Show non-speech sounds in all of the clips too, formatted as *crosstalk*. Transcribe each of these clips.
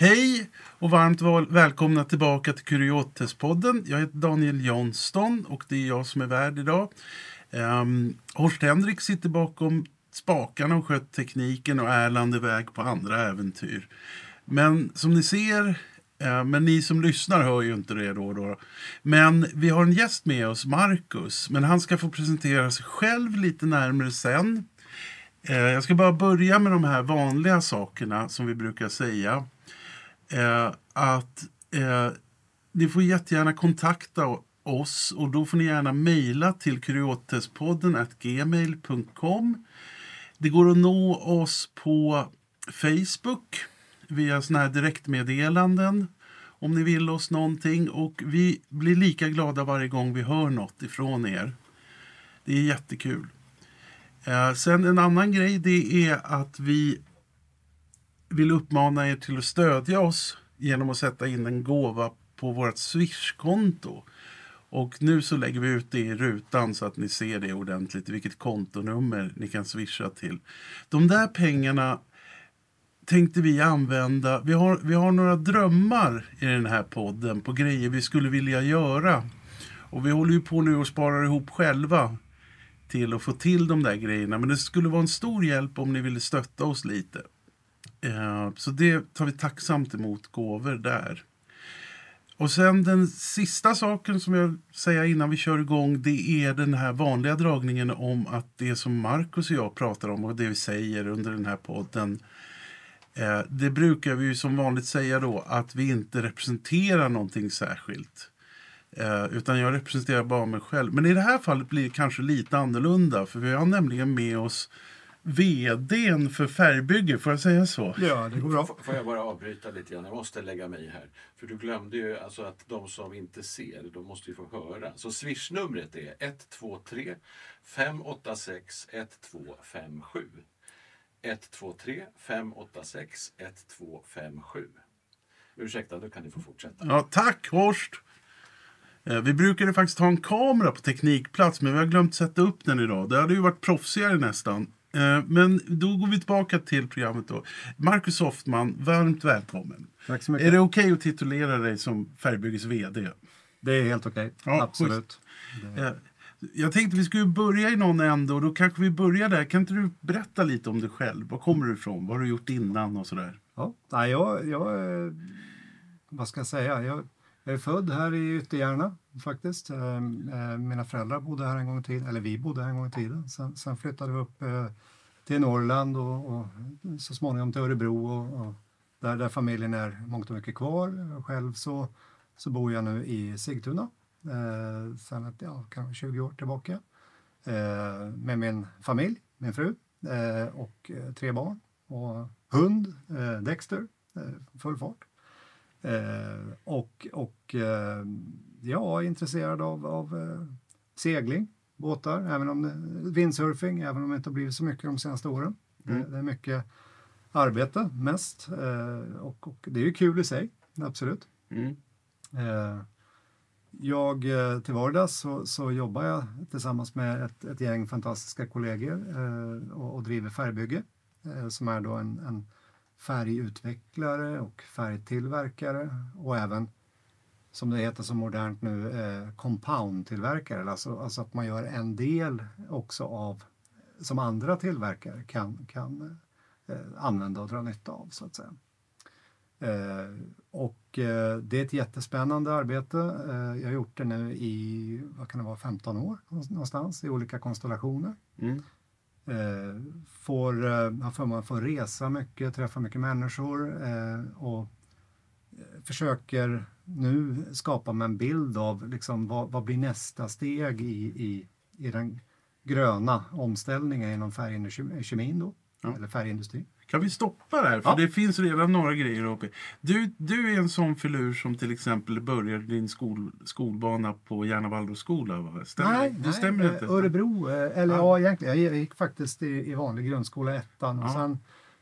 Hej och varmt välkomna tillbaka till Kuriotespodden. Jag heter Daniel Johnston och det är jag som är värd idag. Um, Horst Henrik sitter bakom spakarna och sköter tekniken och Erland är iväg på andra äventyr. Men som ni ser, uh, men ni som lyssnar hör ju inte det då, då. Men vi har en gäst med oss, Marcus. Men han ska få presentera sig själv lite närmare sen. Uh, jag ska bara börja med de här vanliga sakerna som vi brukar säga. Eh, att eh, ni får jättegärna kontakta oss och då får ni gärna mejla till kuriotespodden gmail.com. Det går att nå oss på Facebook via såna här direktmeddelanden om ni vill oss någonting och vi blir lika glada varje gång vi hör något ifrån er. Det är jättekul. Eh, sen en annan grej det är att vi vill uppmana er till att stödja oss genom att sätta in en gåva på vårt Swish-konto. Och nu så lägger vi ut det i rutan så att ni ser det ordentligt, vilket kontonummer ni kan swisha till. De där pengarna tänkte vi använda. Vi har, vi har några drömmar i den här podden på grejer vi skulle vilja göra. Och vi håller ju på nu och sparar ihop själva till att få till de där grejerna. Men det skulle vara en stor hjälp om ni ville stötta oss lite. Eh, så det tar vi tacksamt emot gåvor där. Och sen den sista saken som jag säger innan vi kör igång det är den här vanliga dragningen om att det som Markus och jag pratar om och det vi säger under den här podden eh, det brukar vi ju som vanligt säga då att vi inte representerar någonting särskilt. Eh, utan jag representerar bara mig själv. Men i det här fallet blir det kanske lite annorlunda för vi har nämligen med oss vdn för Färgbygge, får jag säga så? Ja, det går bra. F- Får jag bara avbryta lite grann? Jag måste lägga mig här. För du glömde ju alltså att de som inte ser, de måste ju få höra. Så swishnumret är 123 586 1257. 123 586 1257. Ursäkta, då kan ni få fortsätta. Ja, tack Horst! Eh, Vi brukade faktiskt ha en kamera på teknikplats men vi har glömt sätta upp den idag. Det hade ju varit proffsigare nästan. Eh, Men då går vi tillbaka till programmet då. Marcus Hoffman, varmt välkommen. Tack så mycket. Är det okej att titulera dig som Färgbygges VD? Det är helt okej. Ja, Absolut. Eh, Jag tänkte vi skulle börja i någon ände och då kanske vi börjar där. Kan inte du berätta lite om dig själv? Var kommer du ifrån? Vad har du gjort innan och sådär? Ja. Nej, jag, jag, eh, vad ska jag säga? Jag, jag är född här i Ytterjärna faktiskt. Ehm, eh, mina föräldrar bodde här en gång i tiden, eller vi bodde här en gång i tiden. Sen, sen flyttade vi upp eh, till Norrland och, och så småningom till Örebro och, och där, där familjen är mångt och mycket kvar. Själv så, så bor jag nu i Sigtuna eh, sen ett, ja, kanske 20 år tillbaka eh, med min familj, min fru eh, och eh, tre barn och hund, eh, Dexter, eh, full fart. Eh, och och eh, jag är intresserad av, av eh, segling, båtar, även om det, windsurfing, även om det inte har blivit så mycket de senaste åren. Mm. Det, det är mycket arbete mest eh, och, och det är ju kul i sig, absolut. Mm. Eh, jag, eh, till vardags så, så jobbar jag tillsammans med ett, ett gäng fantastiska kollegor eh, och, och driver Färgbygge eh, som är då en, en färgutvecklare och färgtillverkare och även som det heter så modernt nu, eh, compoundtillverkare. Alltså, alltså att man gör en del också av som andra tillverkare kan, kan eh, använda och dra nytta av så att säga. Eh, och eh, det är ett jättespännande arbete. Eh, jag har gjort det nu i, vad kan det vara, 15 år någonstans i olika konstellationer. Mm. Eh, får, eh, har förmånen att få resa mycket, träffa mycket människor eh, och försöker nu skapa mig en bild av liksom, vad, vad blir nästa steg i, i, i den gröna omställningen inom färgkemin då, Ja. eller färgindustrin. Kan vi stoppa där? För Ja. det finns redan några grejer uppe. Du, du är en sån filur som till exempel började din skol, skolbana på Järna Waldorfskola, va? Stämmer nej, det? nej stämmer eh, inte? Örebro, eh, eller Ja. ja, egentligen, jag gick faktiskt i, i vanlig grundskola ettan och Ja. sen,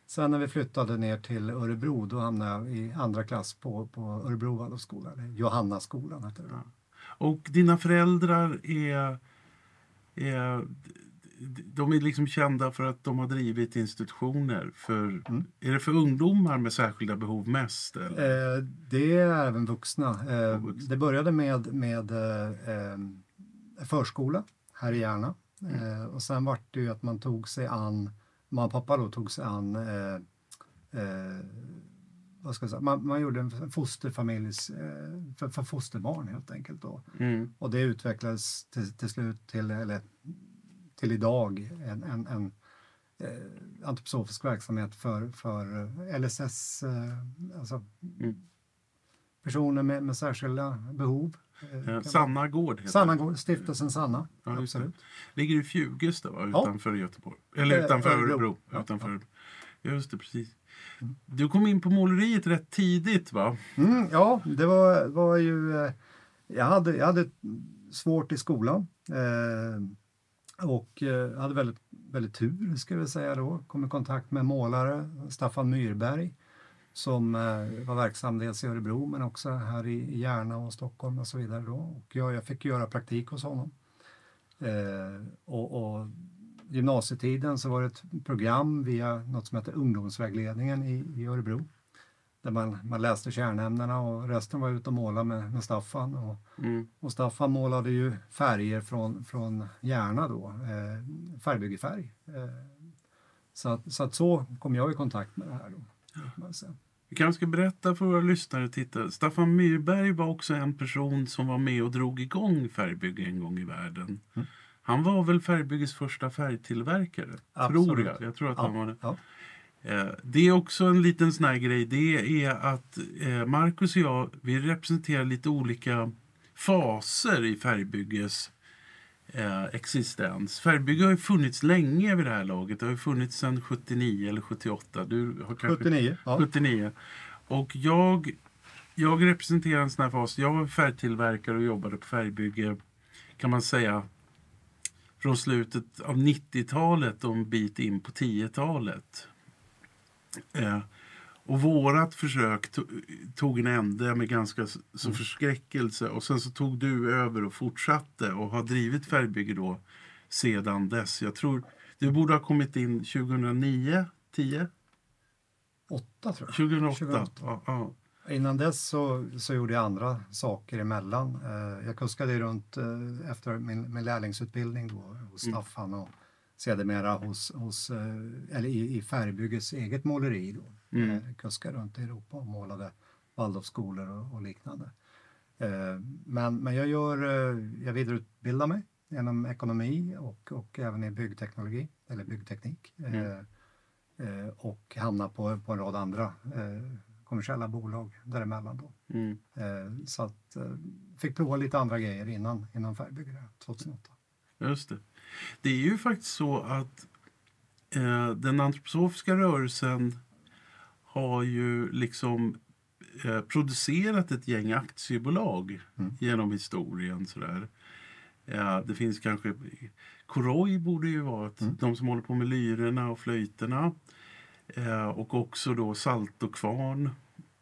sen när vi flyttade ner till Örebro då hamnade jag i andra klass på, på Örebro Waldorfskola, Johannaskolan hette det då. Och dina föräldrar är, är... de är liksom kända för att de har drivit institutioner. För, Mm. Är det för ungdomar med särskilda behov mest? Eller? Eh, det är även vuxna. Eh, vuxna. det började med, med eh, eh, förskola här i Järna. Mm. Eh, och sen var det ju att man tog sig an, mamma och pappa då tog sig an eh, vad ska jag säga, man, man gjorde en fosterfamiljs, för, för fosterbarn helt enkelt. Då. Mm. Och det utvecklades till, till slut till, eller, till idag en, en, en eh, antroposofisk verksamhet för, för eh, LSS, eh, alltså Mm. personer med, med särskilda behov. eh, Ja, Sanna Gård heter Sanna. Gård, Stiftelsen Sanna. Ja, just det. absolut. Ligger i Fjugesta va? Ja. utanför Göteborg. Eller Eh, utanför Örebro. Örebro. Ja, Utanför. ja. Just det, precis. Du kom in på måleriet rätt tidigt va? Mm, ja, det var, var ju... eh, Jag hade, jag hade svårt i skolan. Eh, och eh, hade väldigt, väldigt tur, ska vi säga då. Kom i kontakt med målare, Staffan Myrberg, som eh, var verksam dels i Örebro men också här i, Järna och Stockholm och så vidare. Då. Och jag, jag fick göra praktik hos honom. Eh, och, och gymnasietiden så var det ett program via något som heter ungdomsvägledningen i, i Örebro. Där man, man läste kärnämnena och resten var ute och målade med, med Staffan. Och, Mm. och Staffan målade ju färger från, från Järna då, eh, färgbyggefärg. Eh, så, att, så att så kom jag i kontakt med det här då. Vi kanske ska berätta för våra lyssnare och tittare. Staffan Myrberg var också en person som var med och drog igång färgbygge en gång i världen. Mm. Han var väl färgbygges första färgtillverkare? Tror Absolut. jag. Jag tror att han var det. Ja, Det är också en liten sån här grej. Det är att eh, Marcus och jag, vi representerar lite olika faser i färgbygges eh, existens. Färgbygge har ju funnits länge vid det här laget. Det har ju funnits sedan 79 eller 78. Du har kanske 79. Ja. 79. Och jag, jag representerar en sån här fas. Jag var färgtillverkare och jobbade på färgbygge kan man säga från slutet av 90-talet och en bit in på 10-talet. Eh, och vårat försök to- tog en ände med ganska så förskräckelse och sen så tog du över och fortsatte och har drivit färgbygge då sedan dess. Jag tror du borde ha kommit in 2009, 10? Åtta tror jag. 2008. 2008. Ja, ja. Innan dess så, så gjorde jag andra saker emellan. Eh, jag kuskade runt eh, efter min, min lärlingsutbildning då, hos Mm. Staffan och sedermera hos, hos, eh, eller i, i Färgbyggets eget måleri. Då. Mm. Eh, kuskade runt i Europa och målade Waldorfskolor och, och liknande. Eh, men, men jag, gör, jag vidareutbildar mig inom ekonomi och, och även i byggteknologi, eller byggteknik. Mm. Och hamnar på, på en rad andra kommersiella bolag däremellan. Då. Mm. Så att, fick prova lite andra grejer innan, innan Färgbyggare 2008. Just det. Det är ju faktiskt så att eh, den antroposofiska rörelsen har ju liksom eh, producerat ett gäng aktiebolag Mm. genom historien. Sådär. Ja, det finns kanske... Koroj borde ju vara ett, Mm. de som håller på med lyrorna och flöjterna. Eh, och också då Salto Kvarn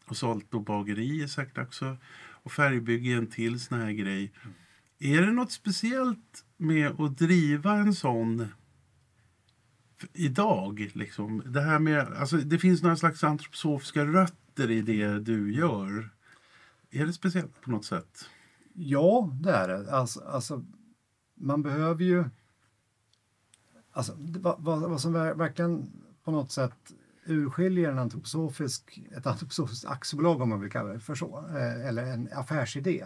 och Salto Bageri är säkert också. Och Färgbygge är en till sån här grej. Är det något speciellt med att driva en sån idag? Liksom? Det, här med, alltså, det finns några slags antroposofiska rötter i det du gör. Är det speciellt på något sätt? Ja, det är det. Alltså, alltså, man behöver ju... Alltså, vad, vad, vad som verkligen på något sätt urskiljer en antroposofisk, ett antroposofiskt aktiebolag om man vill kalla det för så, eh, eller en affärsidé,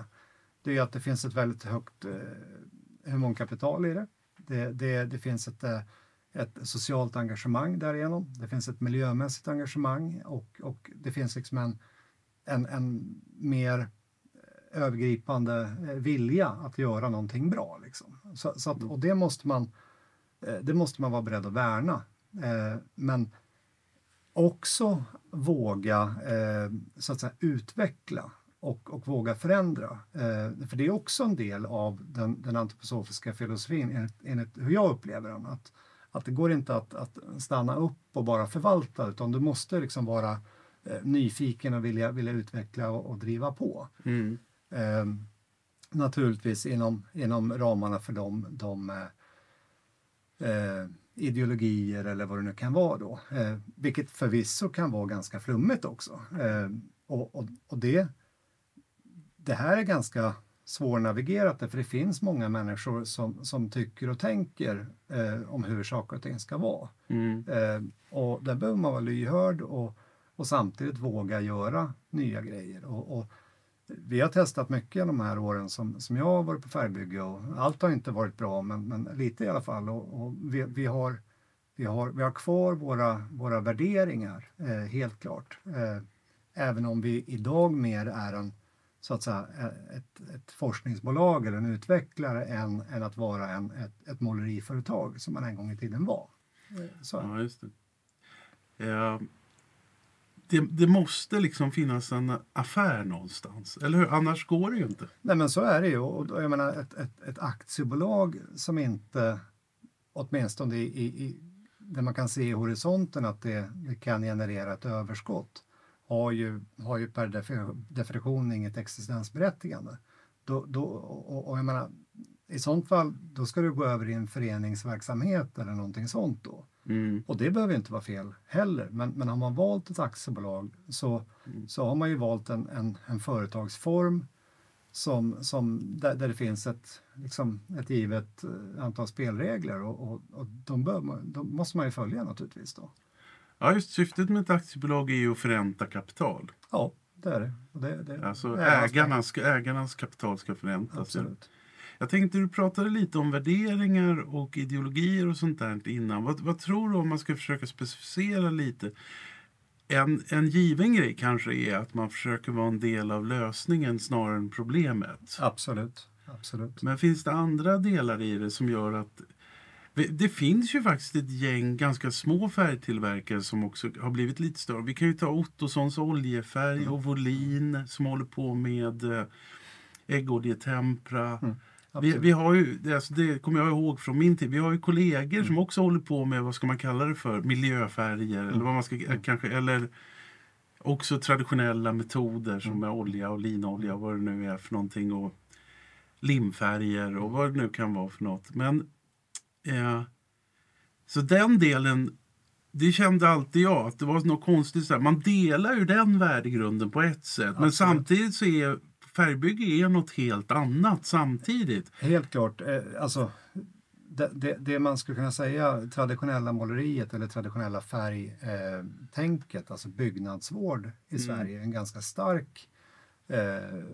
det är att det finns ett väldigt högt eh, humankapital i det. Det, det, det finns ett, eh, ett socialt engagemang därigenom. Det finns ett miljömässigt engagemang och, och det finns liksom en, en, en mer övergripande eh, vilja att göra någonting bra. Liksom. Så, så att, och det måste, man, eh, det måste man vara beredd att värna. Eh, Men också våga eh, så att säga, utveckla och, och våga förändra. Eh, För det är också en del av den, den antroposofiska filosofin enligt, enligt hur jag upplever den. Att, att det går inte att, att stanna upp och bara förvalta utan du måste liksom vara eh, nyfiken och vilja, vilja utveckla och, och driva på. Mm. Eh, naturligtvis inom, inom ramarna för de, de, eh, eh, ideologier eller vad det nu kan vara då. Eh, vilket förvisso kan vara ganska flummigt också. Eh, och, och, och det, det här är ganska svårnavigerat för det finns många människor som, som tycker och tänker eh, om hur saker och ting ska vara. Mm. Eh, och där behöver man vara lyhörd och, och samtidigt våga göra nya grejer. Och, och vi har testat mycket de här åren som, som jag har varit på färgbygge och allt har inte varit bra men, men lite i alla fall. Och, och vi, vi, har, vi, har, vi har kvar våra, våra värderingar, eh, helt klart. Eh, även om vi idag mer är en så att säga, ett, ett forskningsbolag eller en utvecklare än, än att vara en, ett, ett måleriföretag som man en gång i tiden var. Så. Ja, just det. Ja, det. Det måste liksom finnas en affär någonstans, eller hur? Annars går det ju inte. Nej, men så är det ju. Och jag menar, ett, ett, ett aktiebolag som inte, åtminstone i, i, i, där man kan se i horisonten att det, det kan generera ett överskott, har ju, har ju per definition inget existensberättigande. Då, då, och, och jag menar, I sånt fall då ska du gå över i en föreningsverksamhet eller någonting sånt. då. Mm. Och det behöver inte vara fel heller. Men, men har man valt ett aktiebolag så, Mm. så har man ju valt en, en, en företagsform som, som, där, där det finns ett, liksom, ett givet eh, antal spelregler och, och, och de, bör de måste man ju följa naturligtvis. Då. Ja, just syftet med ett aktiebolag är ju att förränta kapital. Ja, det är det. Det, det Alltså det är ägarnas kapital ska förräntas. Absolut. Jag tänkte du pratade lite om värderingar och ideologier och sånt där innan. Vad, vad tror du om man ska försöka specificera lite? En, en given grej kanske är att man försöker vara en del av lösningen snarare än problemet. Absolut. Absolut. Men finns det andra delar i det som gör att det finns ju faktiskt ett gäng ganska små färgtillverkare som också har blivit lite större. Vi kan ju ta Ottossons oljefärg och Volin som håller på med eh, äggoljetempra. Mm, Vi, vi har ju, alltså det kommer jag ihåg från min tid, vi har ju kollegor som också håller på med, vad ska man kalla det för, miljöfärger eller vad man ska, kanske, eller också traditionella metoder som med olja och linolja och vad det nu är för någonting och limfärger och vad det nu kan vara för något. Men eh, så den delen, det kände alltid jag att det var något konstigt. Så här. Man delar ju den värdegrunden på ett sätt, men Absolut. samtidigt så är färgbygge är något helt annat samtidigt. Helt klart. Eh, alltså, det, det, det man skulle kunna säga traditionella måleriet eller traditionella färgtänket, eh, alltså byggnadsvård i Sverige, är en ganska stark eh,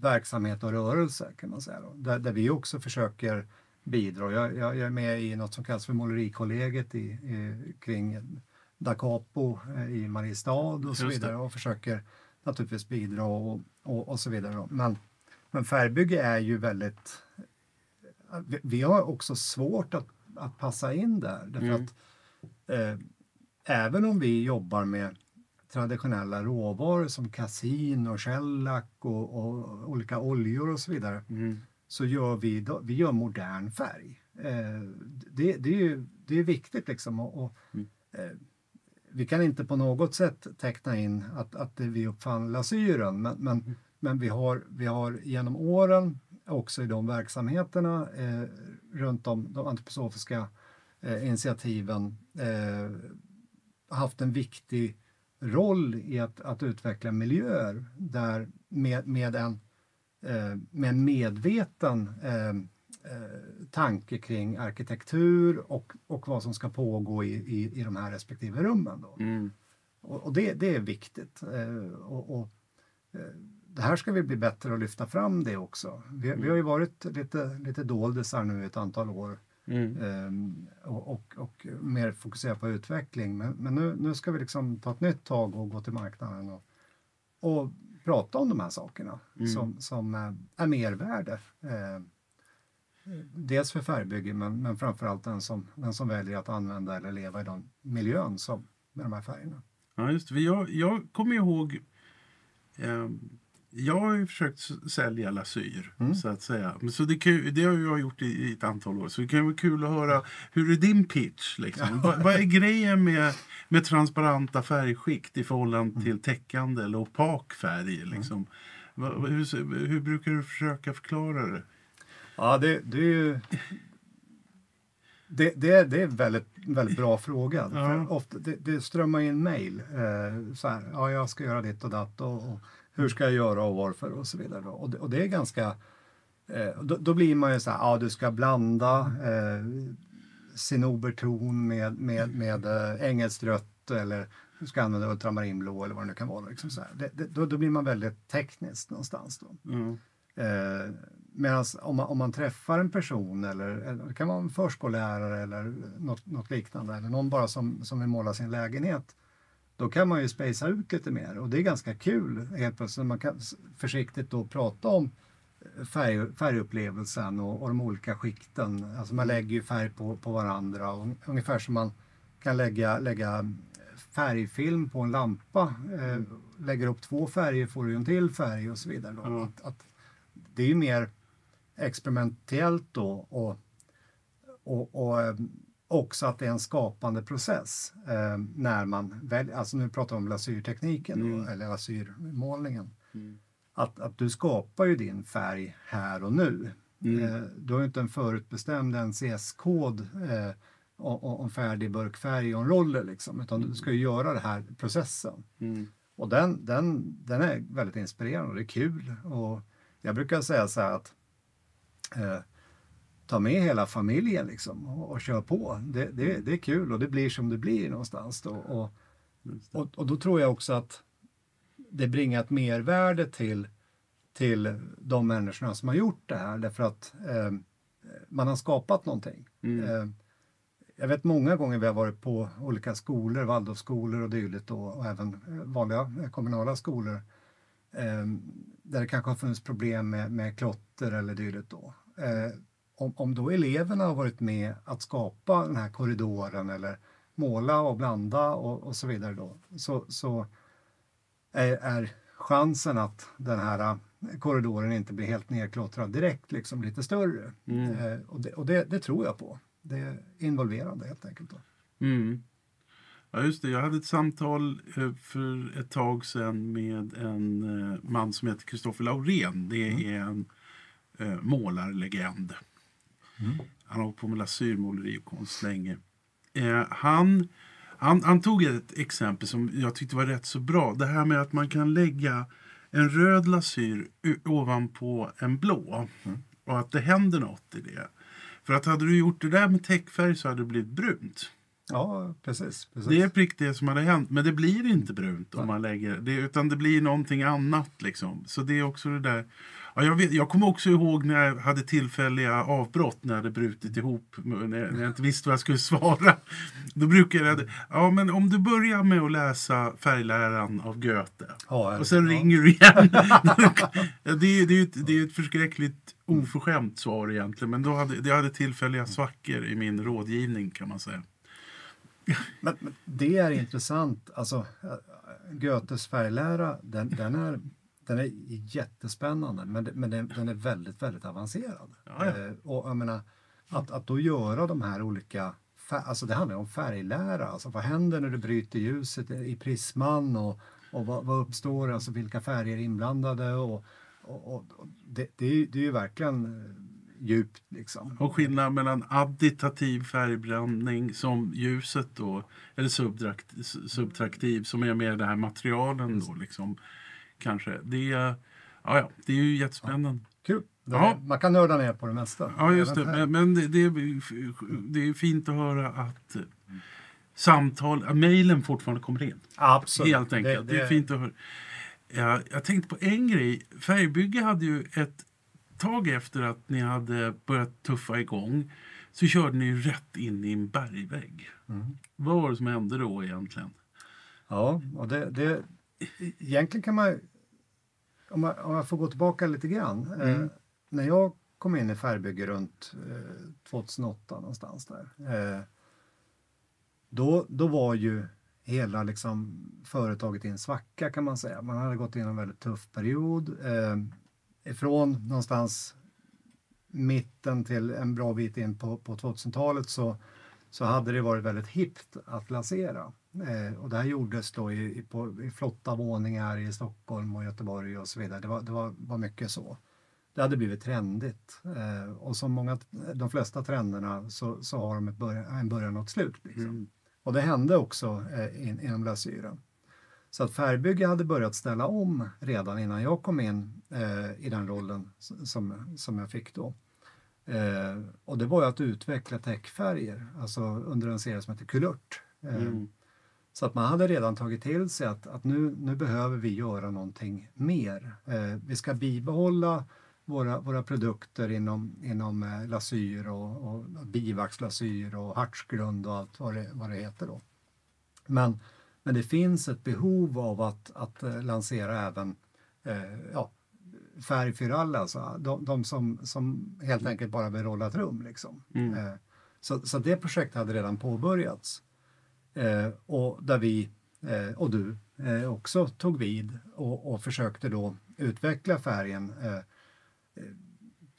verksamhet och rörelse kan man säga. Där, där vi också försöker bidra. Jag, jag, jag är med i något som kallas för Målerikollegiet i, i, kring Da Capo eh, i Mariestad och så vidare och försöker naturligtvis bidra och, och, och så vidare. Men, men färgbygge är ju väldigt... Vi, vi har också svårt att, att passa in där. Därför Mm. att eh, även om vi jobbar med traditionella råvaror som kassin och shellac och, och olika oljor och så vidare Mm. Så gör vi, vi gör modern färg. Eh, det, det, är ju, det är viktigt liksom. Och, och, Mm. eh, vi kan inte på något sätt teckna in att, att vi uppfann lasyren men, men, men vi, har, vi har genom åren också i de verksamheterna eh, runt om de antroposofiska eh, initiativen eh, haft en viktig roll i att, att utveckla miljöer där med, med en med en medveten eh, eh, tanke kring arkitektur och, och vad som ska pågå i, i, i de här respektive rummen. Då. Mm. Och, och det, det är viktigt. Eh, och, och, eh, det här ska vi bli bättre att lyfta fram det också. Vi, vi har ju varit lite, lite doldisar nu i ett antal år Mm. Ehm, och, och, och mer fokusera på utveckling. Men, men nu, nu ska vi liksom ta ett nytt tag och gå till marknaden och, och prata om de här sakerna Mm. som, som eh, är mervärde. Eh, dels för färgbygge men, men framförallt den som, den som väljer att använda eller leva i den miljön som, med de här färgerna. Ja, just det. Jag, jag kommer ihåg... Eh, jag har ju försökt sälja lasyr, Mm. så att säga. Men så det, ju- det har jag gjort i, i ett antal år. Så det kan vara kul att höra, hur är din pitch? Liksom? Vad, vad är grejen med, med transparenta färgskikt i förhållande till täckande eller opak färg? Liksom? Vad- vad- hur, hur brukar du försöka förklara det? Ja, det, det är ju... Det, det, det är en väldigt, väldigt bra fråga. Ja. För Ofta, det, det strömmar in mejl. Eh, så här, ja, jag ska göra ditt och datt och, och hur ska jag göra och varför och så vidare. Och, det, och det är ganska... Eh, då, då blir man ju så här, ja du ska blanda eh, cinnoberton med, med, med eh, engelskt rött eller du ska använda ultramarinblå eller vad det nu kan vara. Liksom så. Det, det, då, då blir man väldigt tekniskt någonstans. Då. Ja. Eh, Medan om man, om man träffar en person, eller, eller det kan vara en förskollärare eller något, något liknande, eller någon bara som, som vill måla sin lägenhet, då kan man ju spacea ut lite mer och det är ganska kul helt plötsligt. Man kan försiktigt då prata om eh, färg, färgupplevelsen och, och de olika skikten. Alltså man lägger ju färg på, på varandra och ungefär som man kan lägga, lägga färgfilm på en lampa. Eh, lägger upp två färger får du en till färg och så vidare. Då. Ja. Att, att det är ju mer experimentellt då och, och, och eh, också att det är en skapande process eh, när man väljer, alltså nu pratar vi om lasyrtekniken Mm. eller lasyrmålningen. Mm. Att, att du skapar ju din färg här och nu. Mm. Eh, du har ju inte en förutbestämd NCS-kod eh, om, färdig burkfärg och en roller liksom, utan du ska ju göra den här processen. Mm. Och den, den, den är väldigt inspirerande och det är kul. Och jag brukar säga så här att eh, ta med hela familjen liksom och, och kör på. Det, det, det är kul och det blir som det blir någonstans. Då. Och, och, och då tror jag också att det bringar ett mervärde till, till de människorna som har gjort det här därför att eh, man har skapat någonting. Mm. Eh, jag vet många gånger vi har varit på olika skolor, Waldorfskolor och dylikt då, och även eh, vanliga eh, kommunala skolor eh, där det kanske har funnits problem med, med klotter eller dylikt då. Om, om då eleverna har varit med att skapa den här korridoren eller måla och blanda och, och så vidare då, så, så är, är chansen att den här eh, korridoren inte blir helt nedklottrad direkt liksom lite större. Mm. Eh, och det, och det, det tror jag på. Det är involverande helt enkelt. Då. Mm. Ja, just det. Jag hade ett samtal eh, för ett tag sedan med en eh, man som heter Kristoffer Laurén. Det är en eh, målarlegend. Han har hållit på med lasyrmåleri och konst länge. Eh, han, han, han tog ett exempel som jag tyckte var rätt så bra. Det här med att man kan lägga en röd lasyr ovanpå en blå. Och att det händer något i det. För att hade du gjort det där med täckfärg så hade det blivit brunt. Ja, precis. precis. Det är prick det som hade hänt. Men det blir inte brunt om man lägger det. Utan det blir någonting annat liksom. Så det är också det där. Ja, jag, vet, jag kommer också ihåg när jag hade tillfälliga avbrott när jag hade brutit ihop. När när jag inte visste vad jag skulle svara. Då brukade jag... Ja, men om du börjar med att läsa Färgläran av Goethe. Ja, Och sen ja. ringer du igen. *laughs* Det, är, det, är ett, det är ett förskräckligt oförskämt svar egentligen. Men då hade, det hade tillfälliga svackor i min rådgivning kan man säga. Men, men det är intressant. Alltså, äh, Goethes färglära, den, den, är, den är jättespännande men, men den, den är väldigt, väldigt avancerad. Ja, ja. Eh, och jag menar, att, att då göra de här olika alltså det handlar om färglära. Alltså vad händer när du bryter ljuset i prisman och, och vad, vad uppstår, alltså vilka färger är inblandade och, och, och, det, det, är, det är ju verkligen eh, djupt liksom. Och skillnad mellan additativ färgbränning som ljuset då, eller subtrakt, subtraktiv som är mer det här materialen då liksom. Kanske. Det är, ja, ja, det är ju jättespännande. Kul! Det, Ja. Man kan nörda ner på det mesta. Ja, just det. Men, men det, det, är, det är fint att höra att samtal, mejlen fortfarande kommer in. Absolut. Helt enkelt. Det, är fint att höra. Ja, jag tänkte på en grej. Färgbygge hade ju ett tag efter att ni hade börjat tuffa igång så körde ni rätt in i en bergvägg. Mm. Vad var det som hände då egentligen? Ja, och det, det, egentligen kan man, om man, om man får gå tillbaka lite grann. Mm. Eh, när jag kom in i färgbygge runt eh, 2008 någonstans där. Eh, då, då var ju hela liksom, företaget i en svacka kan man säga. Man hade gått igenom en väldigt tuff period. Ifrån någonstans mitten till en bra bit in på, på 2000-talet så, så hade det varit väldigt hippt att lasera. Eh, och det här gjordes då i, i, på, i flotta våningar i Stockholm och Göteborg och så vidare. Det var, det var, var mycket så. det hade blivit trendigt. Eh, och som många, de flesta trenderna så, så har de början, en början och ett slut. Liksom. Mm. Och det hände också eh, in, inom lasyren. Så att färgbygge hade börjat ställa om redan innan jag kom in eh, i den rollen som, som jag fick då. Eh, och det var ju att utveckla täckfärger, alltså under en serie som heter Kulört. Eh, Mm. Så att man hade redan tagit till sig att, att nu, nu behöver vi göra någonting mer. Eh, vi ska bibehålla våra, våra produkter inom, inom eh, lasyr och, och bivaxlasyr och hartsgrund och allt vad det, vad det heter då. Men, men det finns ett behov av att, att eh, lansera även eh, ja, färg för alla, alltså de, de som, som helt enkelt bara vill rolla ett rum. Liksom. Mm. Eh, så, så det projektet hade redan påbörjats. Eh, och där vi eh, och du eh, också tog vid och, och försökte då utveckla färgen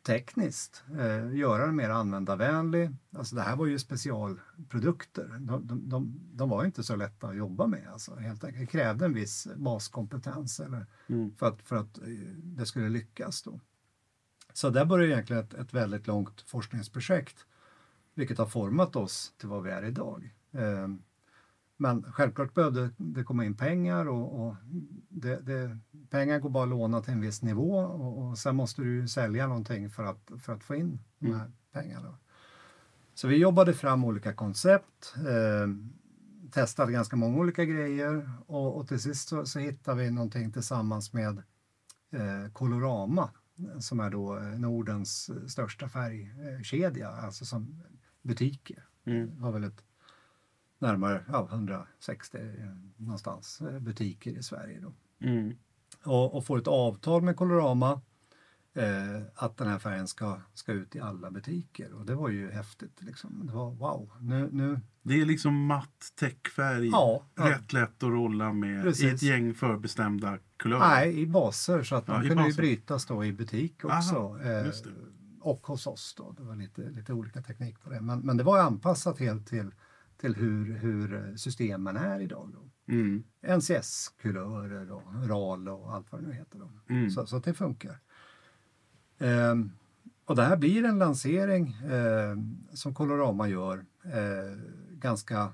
tekniskt, eh, göra den mer användarvänlig. Alltså det här var ju specialprodukter. De, de, de, de var inte så lätta att jobba med. Alltså, helt enkelt. Det krävde en viss baskompetens eller, Mm. för, att, för att eh, det skulle lyckas. Då. Så där började egentligen ett, ett väldigt långt forskningsprojekt vilket har format oss till vad vi är idag. Eh, Men självklart behövde det komma in pengar och, och det, det, pengar går bara att låna till en viss nivå och, och sen måste du sälja någonting för att, för att få in de här pengarna. Så vi jobbade fram olika koncept, eh, testade ganska många olika grejer och, och till sist så, så hittade vi någonting tillsammans med eh, Colorama som är då eh, Nordens största färgkedja, alltså som butiker. Mm. Det var väl ett närmare ja, 160 eh, någonstans eh, butiker i Sverige. Då. Mm. Och, och får ett avtal med Colorama eh, att den här färgen ska, ska ut i alla butiker. Och det var ju häftigt. Liksom. Det var wow, nu, nu Det är liksom matt täckfärg. Ja, ja. Rätt lätt att rolla med i Precis. ett gäng förbestämda kulörer. Nej, i baser så att Ja, man i kunde ju baser. brytas då i butik också. Aha, eh, just det. och hos oss då. Det var lite, lite olika teknik på det. Men, men det var anpassat helt till, till hur, hur systemen är idag. Då. Mm. NCS-kulörer och RAL och allt vad det nu heter. Då. Mm. Så, så att det funkar. Ehm, och det här blir en lansering eh, som Colorama gör eh, ganska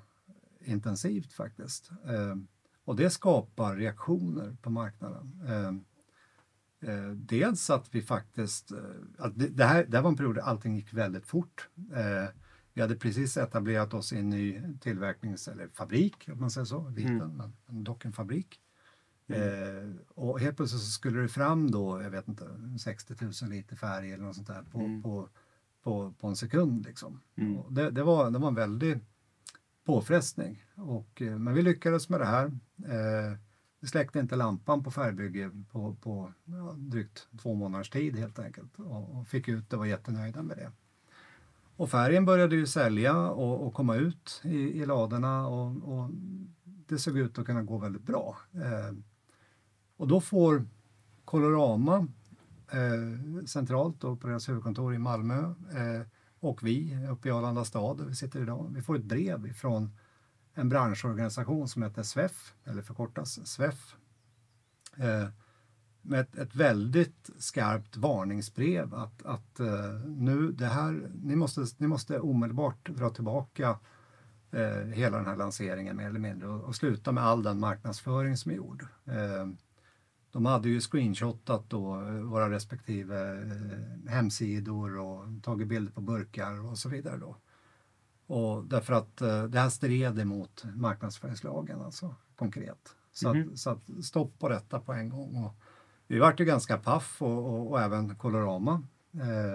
intensivt faktiskt. Ehm, och det skapar reaktioner på marknaden. Ehm, eh, dels att vi faktiskt, eh, att det, det, här, det här var en period där allting gick väldigt fort. Eh, vi hade precis etablerat oss i en ny tillverknings eller fabrik, om man säger så, liten, Mm. men, dock en fabrik. Eh, och helt plötsligt så skulle det fram då, jag vet inte, 60 000 liter färg eller något sånt där på, Mm. på, på, på en sekund. Liksom. Mm. Det, det, var, det var en väldig påfrestning. Och, eh, men vi lyckades med det här. Eh, vi släckte inte lampan på färgbygge på, på ja, drygt två månaders tid helt enkelt och, och fick ut det och var jättenöjda med det. Och färgen började ju sälja och, och komma ut i, i ladorna och, och det såg ut att kunna gå väldigt bra. Eh, och då får Colorama eh, centralt då på deras huvudkontor i Malmö eh, och vi uppe i Arlanda stad där vi sitter idag, vi får ett brev från en branschorganisation som heter SWEF, eller förkortas SWEF, eh, med ett, ett väldigt skarpt varningsbrev att, att eh, nu det här, ni måste, ni måste omedelbart dra tillbaka eh, hela den här lanseringen mer eller mindre och, och sluta med all den marknadsföring som är gjord. Eh, de hade ju screenshotat då eh, våra respektive eh, hemsidor och tagit bilder på burkar och så vidare då. Och därför att eh, det här stred emot marknadsföringslagen alltså konkret. Så, Mhm. att, så att stopp på detta på en gång. Och vi vart ju ganska paff och, och, och även Colorama. Eh,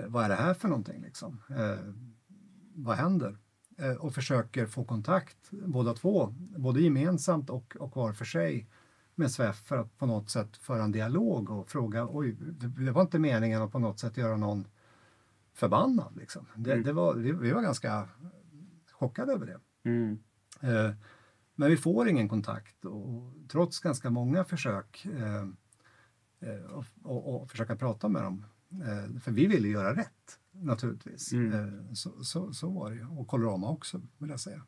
eh, vad är det här för någonting liksom? Eh, vad händer? Eh, och försöker få kontakt båda två, både gemensamt och, och var för sig med SWEF för att på något sätt föra en dialog och fråga, oj, det, det var inte meningen att på något sätt göra någon förbannad. Liksom. Det, Mm. det var, vi, vi var ganska chockade över det. Mm. Men vi får ingen kontakt och, trots ganska många försök eh, eh, och, och, och försöka prata med dem. Eh, för vi ville göra rätt naturligtvis. Mm. Eh, så, så, så var det ju. Och Colorama också vill jag säga.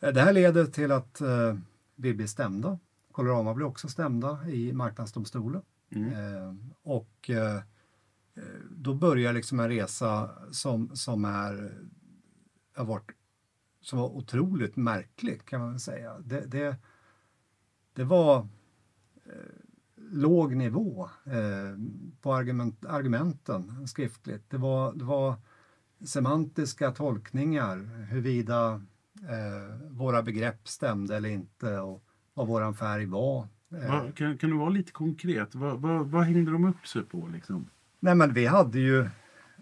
Eh, det här leder till att eh, vi blir stämda. Colorama blir också stämda i Marknadsdomstolen. Eh, och då börjar liksom en resa som, som är, har varit, som var otroligt märklig kan man väl säga. Det, det, det var eh, låg nivå eh, på argument, argumenten skriftligt. Det var, det var semantiska tolkningar huruvida eh, våra begrepp stämde eller inte och vad våran färg var. Eh, Vad- kan, kan du vara lite konkret? Vad, vad, vad hängde de upp sig på? Liksom? Nej men vi hade ju,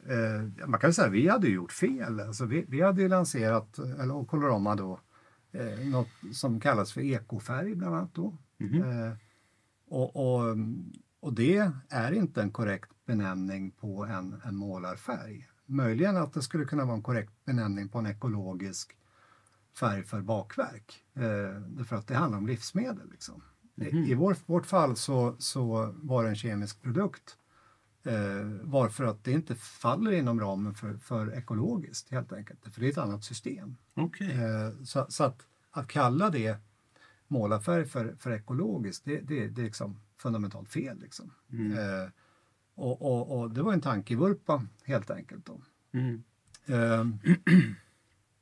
eh, man kan säga vi hade gjort fel. Alltså, vi, vi hade ju lanserat, eller och Colorama då, eh, något som kallas för ekofärg bland annat då. Eh, och, och, och det är inte en korrekt benämning på en, en målarfärg. Möjligen att det skulle kunna vara en korrekt benämning på en ekologisk färg för bakverk. Eh, därför att det handlar om livsmedel. Liksom. I, I vår, vårt fall så, så var det en kemisk produkt Eh, varför att det inte faller inom ramen för, för ekologiskt helt enkelt. För det är ett annat system. Okej. Eh, så så att, att kalla det målarfärg för, för ekologiskt, det, det, det är liksom fundamentalt fel. Liksom. Eh, och, och, och det var en tankevurpa helt enkelt. Då. Mm. Eh,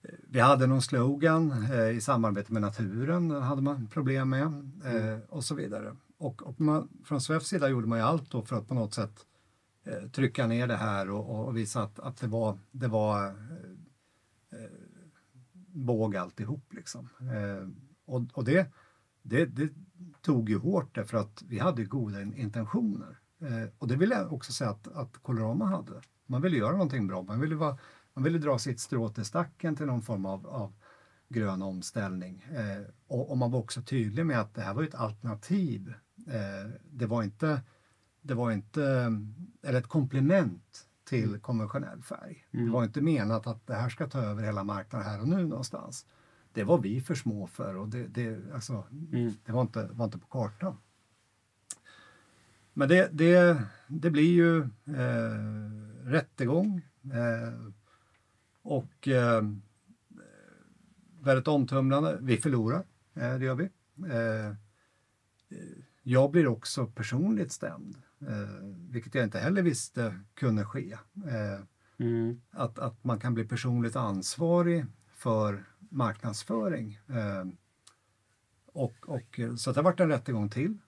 *clears throat* vi hade någon slogan eh, i samarbete med naturen, den hade man problem med eh, och så vidare. Och, och man, från SWEFs sida gjorde man ju allt för att på något sätt Eh, trycka ner det här och, och visa att, att det var, det var eh, eh, båg alltihop. Liksom. Eh, och och det, det, det tog ju hårt därför att vi hade goda intentioner. Eh, och det vill jag också säga att, att Colorama hade. Man ville göra någonting bra. Man ville, vara, man ville dra sitt strå till stacken till någon form av, av grön omställning. Eh, och, och man var också tydlig med att det här var ett alternativ. Eh, det var inte, det var inte, eller ett komplement till konventionell färg. Det var inte menat att det här ska ta över hela marknaden här och nu någonstans. Det var vi för små för och det, det, alltså, det var, inte, var inte på kartan. Men det, det, det blir ju eh, rättegång eh, och eh, väldigt omtumlande. Vi förlorar, eh, det gör vi. Eh, jag blir också personligt stämd, vilket jag inte heller visste kunde ske. Eh, Mm. att, att man kan bli personligt ansvarig för marknadsföring. Eh, och, och, eh, så det har varit en rättegång till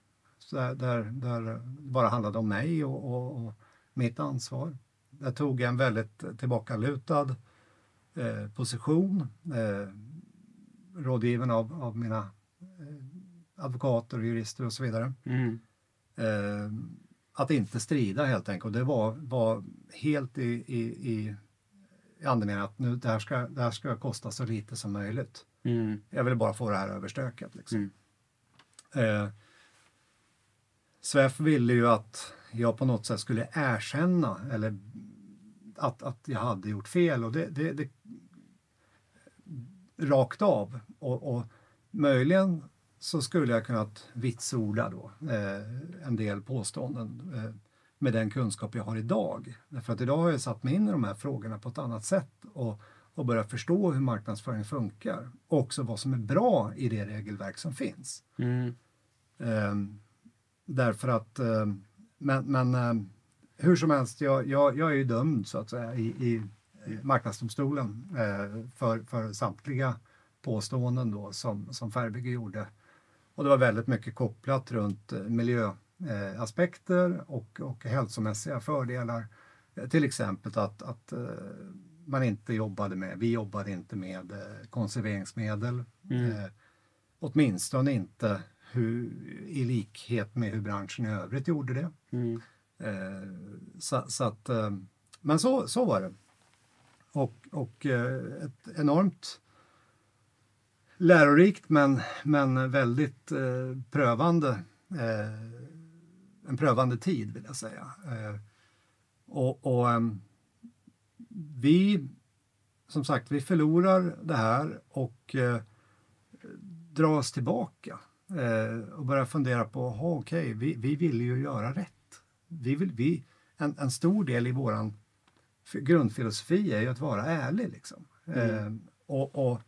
där, där, där bara handlade om mig och, och, och mitt ansvar. Jag tog en väldigt tillbakalutad eh, position, eh, rådgiven av, av mina eh, advokater och jurister och så vidare. Mm. Eh, att inte strida helt enkelt. Och det var, var helt i, i, i, andemeningen att nu, det, här ska, det här ska kosta så lite som möjligt. Mm. Jag ville bara få det här överstökat. Liksom. Mm. Eh, SWEF ville ju att jag på något sätt skulle erkänna eller att, att jag hade gjort fel och det, det, det rakt av. Och, och möjligen så skulle jag kunnat vitsorda då eh, en del påståenden eh, med den kunskap jag har idag. Därför att idag har jag satt mig in i de här frågorna på ett annat sätt och, och börjat förstå hur marknadsföring funkar och också vad som är bra i det regelverk som finns. Mm. Ehm, därför att, ehm, men, men ehm, hur som helst, jag, jag, jag är ju dömd så att säga i, i Marknadsdomstolen eh, för, för samtliga påståenden då som, som Färgbygge gjorde. Och det var väldigt mycket kopplat runt eh, miljöaspekter aspekter och, och hälsomässiga fördelar. Eh, Till exempel att, att eh, man inte jobbade med, vi jobbade inte med konserveringsmedel. Eh, åtminstone inte hur, i likhet med hur branschen i övrigt gjorde det. Mm. Eh, så, så att, men så, så var det. Och, och ett enormt lärorikt men, men väldigt eh, prövande, eh, en prövande tid vill jag säga. Eh, och och ehm, vi, som sagt, vi förlorar det här och eh, drar oss tillbaka eh, och börjar fundera på, okej, vi, vi vill ju göra rätt. Vi vill, vi, en, en stor del i våran grundfilosofi är ju att vara ärlig. Liksom. Eh, och, och, ehm,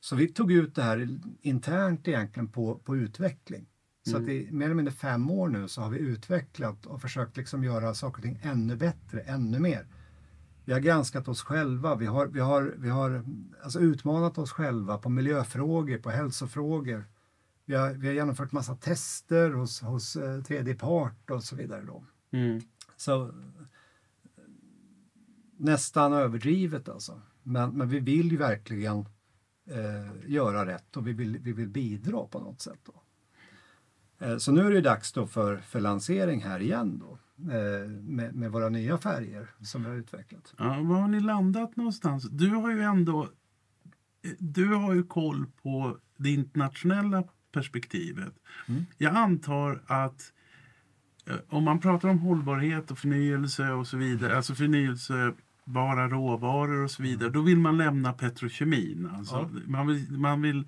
så vi tog ut det här internt egentligen på, på utveckling. Så att i mer eller mindre fem år nu så har vi utvecklat och försökt liksom göra saker och ting ännu bättre, ännu mer. Vi har granskat oss själva, vi har, vi har, vi har alltså utmanat oss själva på miljöfrågor, på hälsofrågor. Vi har, vi har genomfört massa tester hos, hos eh, tredje part och så vidare. Då. Mm. Så nästan överdrivet alltså. Men, men vi vill ju verkligen eh, göra rätt och vi vill, vi vill bidra på något sätt. Då. Eh, så nu är det dags då för, för lansering här igen då. Eh, med, med våra nya färger som vi har utvecklat. Ja, var har ni landat någonstans? Du har ju ändå du har ju koll på det internationella perspektivet. Mm. Jag antar att eh, om man pratar om hållbarhet och förnyelse och så vidare, alltså förnyelsebara råvaror och så vidare, då vill man lämna petrokemin. Alltså, Ja. man, vill, man, vill,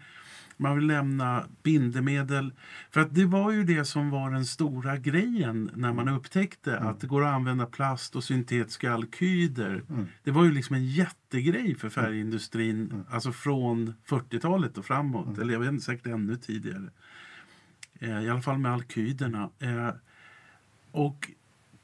man vill lämna bindemedel. För att det var ju det som var den stora grejen när man upptäckte att det går att använda plast och syntetiska alkyder. Mm. Det var ju liksom en jättegrej för färgindustrin, alltså från 40-talet och framåt, eller jag vet inte, säkert ännu tidigare. Eh, I alla fall med alkyderna. Eh, och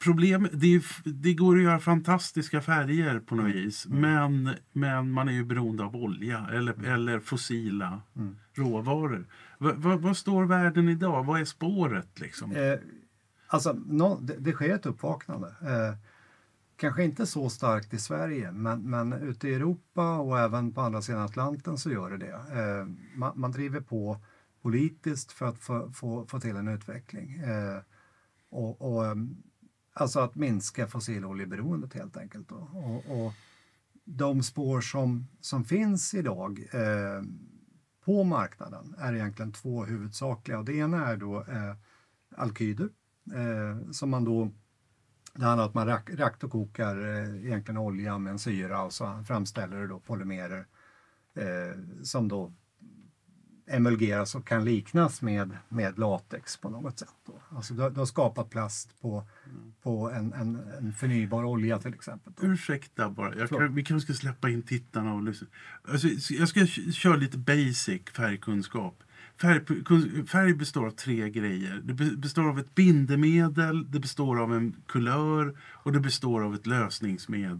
problem, det, det går att göra fantastiska färger på något vis, men, men man är ju beroende av olja eller, eller fossila Mm. råvaror. Va, va, vad står världen idag? Vad är spåret? Liksom? Eh, alltså, nå- det, det sker ett uppvaknande. Eh, kanske inte så starkt i Sverige, men, men ute i Europa och även på andra sidan Atlanten så gör det det. Eh, man, man driver på politiskt för att få, få, få till en utveckling. Eh, och, och, ehm, alltså att minska fossiloljeberoendet helt enkelt. Då. Och, och de spår som, som finns idag eh, på marknaden är egentligen två huvudsakliga. Och det ena är då eh, alkyder eh, som man då det handlar om att man rak, reaktorkokar eh, egentligen olja med en syra och så framställer det då polymerer eh, som då emulgeras och kan liknas med, med latex på något sätt. Då. Alltså du, har- du har skapat plast på, på en, en, en förnybar olja till exempel. Då. Ursäkta bara, kan, vi kanske ska släppa in tittarna och lyssna. Alltså, jag ska köra lite basic färgkunskap. Färg, färg består av tre grejer. Det be- består av ett bindemedel, det består av en kulör och det består av ett lösningsmedel.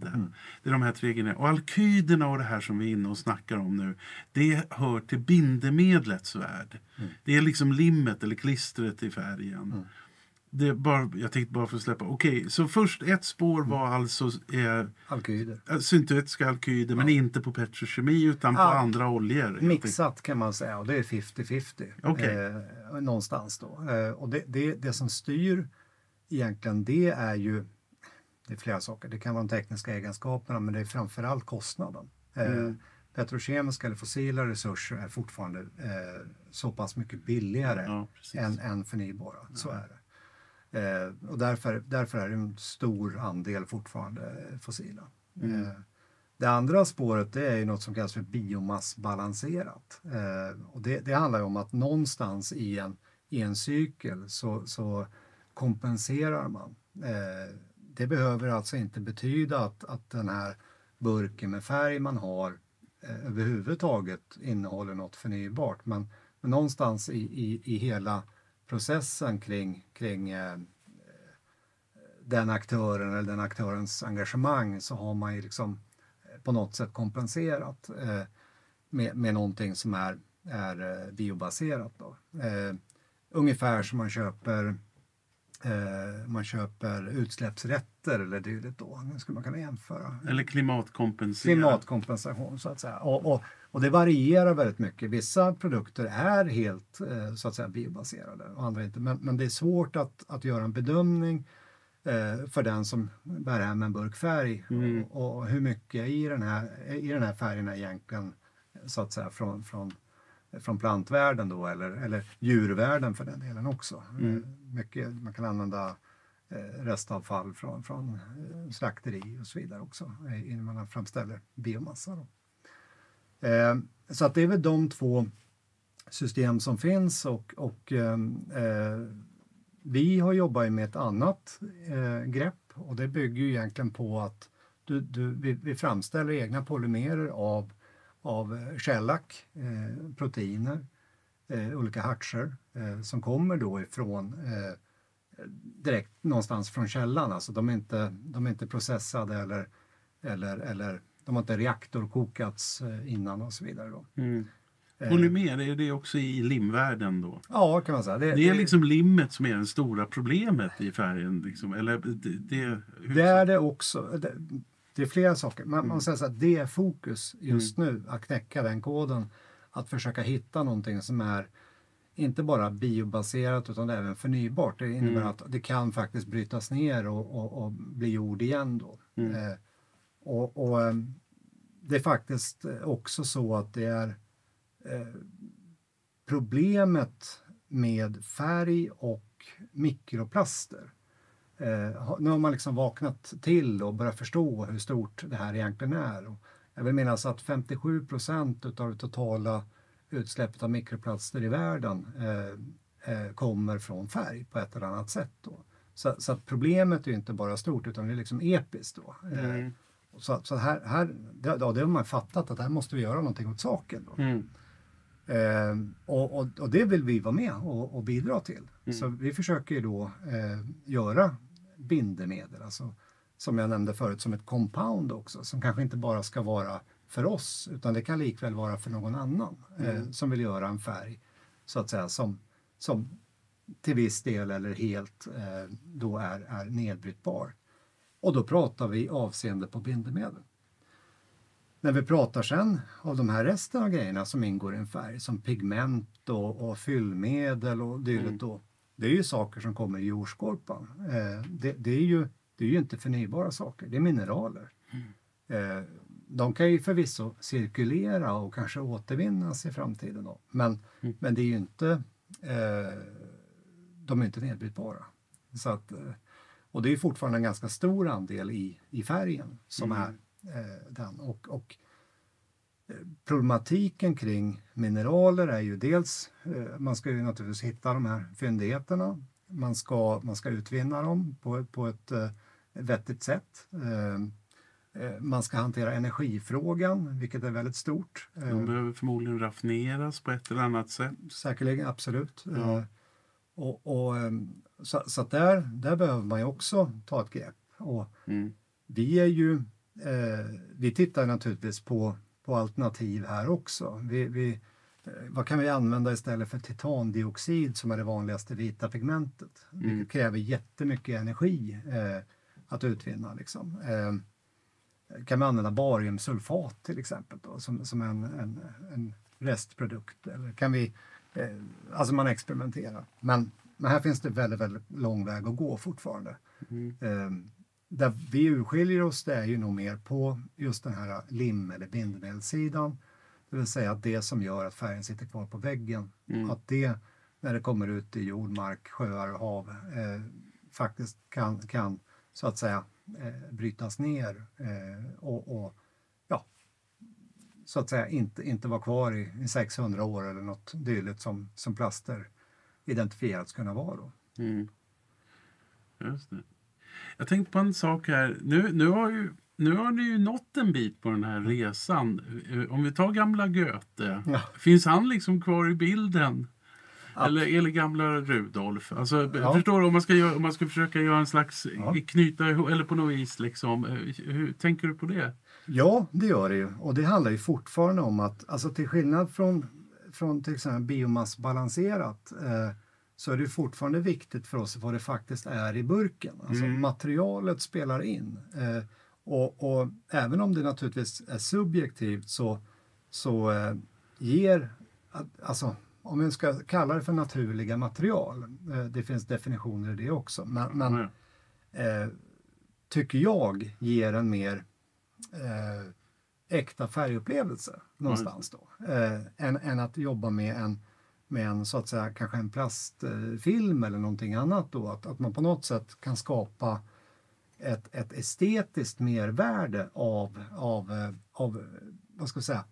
Det är de här tre grejerna. Och alkyderna och det här som vi är inne och snackar om nu, det hör till bindemedlets värld. Det är liksom limmet eller klistret i färgen. Det bara, jag tänkte bara för att släppa. Okej, så först ett spår var alltså eh, Alkyder. syntetiska alkyder, men inte på petrokemi utan på Ja. andra oljor. Mixat kan man säga och det är 50-50 Okej. eh, någonstans då. Eh, och det, det, det som styr egentligen det är ju det är flera saker. Det kan vara de tekniska egenskaperna men det är framförallt kostnaden. Eh, Mm. Petrokemiska eller fossila resurser är fortfarande eh, så pass mycket billigare Ja, än, än förnybara. Så är det. Eh, och därför, därför är det en stor andel fortfarande fossila. Mm. Eh, det andra spåret det är ju något som kallas för biomassbalanserat. Eh, och det, det handlar om att någonstans i en, i en cykel så, så kompenserar man. Eh, det behöver alltså inte betyda att, att den här burken med färg man har eh, överhuvudtaget innehåller något förnybart. Men, men någonstans i, i, i hela processen kring, kring eh, eh, den aktören eller den aktörens engagemang så har man ju liksom eh, på något sätt kompenserat eh, med, med någonting som är, är eh, biobaserat. Då. Eh, ungefär som man köper man köper utsläppsrätter eller dylikt då. Nu skulle man kunna jämföra. Eller klimatkompensera. Klimatkompensation så att säga. Och, och, och det varierar väldigt mycket. Vissa produkter är helt eh, så att säga biobaserade och andra inte. Men, men det är svårt att, att göra en bedömning eh, för den som bär hem en burk färg Mm. och, och hur mycket i den här, i den här färgen är egentligen så att säga från, från, från plantvärlden då eller, eller djurvärlden för den delen också. Mm. Eh, Mycket, man kan använda eh, restavfall från, från eh, slakteri och så vidare också innan man framställer biomassa. Då. Så att det är väl de två system som finns och, och eh, vi har jobbat med ett annat eh, grepp och det bygger ju egentligen på att du, du, vi, vi framställer egna polymerer av, av eh, shellac, eh, proteiner eh, olika hartser eh, som kommer då ifrån eh, direkt någonstans från källan. Alltså de är inte, de är inte processade eller, eller, eller de har inte reaktorkokats eh, innan och så vidare. Då. Mm. Eh, Håller med? Är det också i limvärlden då? Ja, kan man säga. Det, Det är liksom limmet som är det stora problemet i färgen. Liksom. Eller det, det, Det är det också. Det, är flera saker. Man, man säger så att det är fokus just Mm. nu, att knäcka den koden. Att försöka hitta någonting som är inte bara biobaserat utan även förnybart. Det innebär Mm. att det kan faktiskt brytas ner och, och, och bli jord igen då. Mm. Eh, och, och eh, det är faktiskt också så att det är eh, problemet med färg och mikroplaster. Eh, nu har man liksom vaknat till och börjat förstå hur stort det här egentligen är. Och jag vill minnas att 57 procent av det totala utsläppet av mikroplaster i världen eh, eh, kommer från färg på ett eller annat sätt. Då. Så, så att problemet är inte bara stort utan det är liksom episkt. Då. Eh, Mm. så, så här, här det, ja, det har man fattat att här måste vi göra någonting åt saken. Då. Mm. Eh, och, och, och det vill vi vara med och, och bidra till. Mm. Så vi försöker då eh, göra bindemedel, alltså, som jag nämnde förut, som ett compound också, som kanske inte bara ska vara för oss, utan det kan likväl vara för någon annan eh, Mm. som vill göra en färg, så att säga, som, som till viss del eller helt eh, då är, är nedbrytbar. Och då pratar vi avseende på bindemedel. När vi pratar sen av de här resten av grejerna som ingår i en färg som pigment och, och fyllmedel och dylikt Mm. Det är ju saker som kommer i jordskorpan. Eh, det, det, är ju, det är ju inte förnybara saker, det är mineraler. Eh, de kan ju förvisso cirkulera och kanske återvinnas i framtiden då. Men, Mm. men det är ju inte, eh, de är inte nedbrytbara. Så att, eh, och det är fortfarande en ganska stor andel i, i färgen som Mm. är den. Och, och eh, problematiken kring mineraler är ju dels, eh, man ska ju naturligtvis hitta de här fyndigheterna. Man ska, man ska utvinna dem på, på ett eh, vettigt sätt. Eh, eh, man ska hantera energifrågan, vilket är väldigt stort. Eh, De behöver förmodligen raffineras på ett eller annat sätt. Säkerligen, absolut. Ja. Eh, och, och, ehm, så så där, där behöver man ju också ta ett grepp. Och Mm. vi är ju, eh, vi tittar naturligtvis på, på alternativ här också. Vi, vi, eh, vad kan vi använda istället för titandioxid som är det vanligaste vita pigmentet? Mm. Vilket kräver jättemycket energi eh, att utvinna. Liksom. Eh, kan vi använda bariumsulfat till exempel då, som, som en, en, en restprodukt? Eller kan vi, eh, alltså man experimenterar. Men, men här finns det väldigt, väldigt lång väg att gå fortfarande. Mm. Där vi urskiljer oss det är ju nog mer på just den här lim eller bindemedelssidan. Det vill säga att det som gör att färgen sitter kvar på väggen, Mm. att det när det kommer ut i jord, mark, sjöar och hav eh, faktiskt kan, kan så att säga eh, brytas ner eh, och, och ja, så att säga inte, inte vara kvar i, i 600 år eller något dylikt som, som plaster identifierats kunna vara. Då. Mm. Just det. Jag tänkte på en sak här. Nu, nu, har ju, nu har ni ju nått en bit på den här resan. Om vi tar gamla Goethe. Ja. Finns han liksom kvar i bilden? Ja. Eller, eller gamla Rudolf? Alltså, Ja. Förstår du? Om man, ska göra, om man ska försöka göra en slags Ja. knyta ihop, eller på något vis liksom. eh, Hur tänker du på det? Ja, det gör det ju. Och det handlar ju fortfarande om att, alltså till skillnad från, från till exempel biomassbalanserat, eh, så är det fortfarande viktigt för oss vad det faktiskt är i burken. Alltså Mm. materialet spelar in. Eh, och, och även om det naturligtvis är subjektivt så, så eh, ger, alltså om vi ska kalla det för naturliga material, eh, det finns definitioner i det också, men, men eh, tycker jag ger en mer eh, äkta färgupplevelse någonstans då. Eh, än, än att jobba med en, med en så att säga kanske en plastfilm eller någonting annat då. Att, att man på något sätt kan skapa ett, ett estetiskt mervärde av, av, av vad ska jag säga,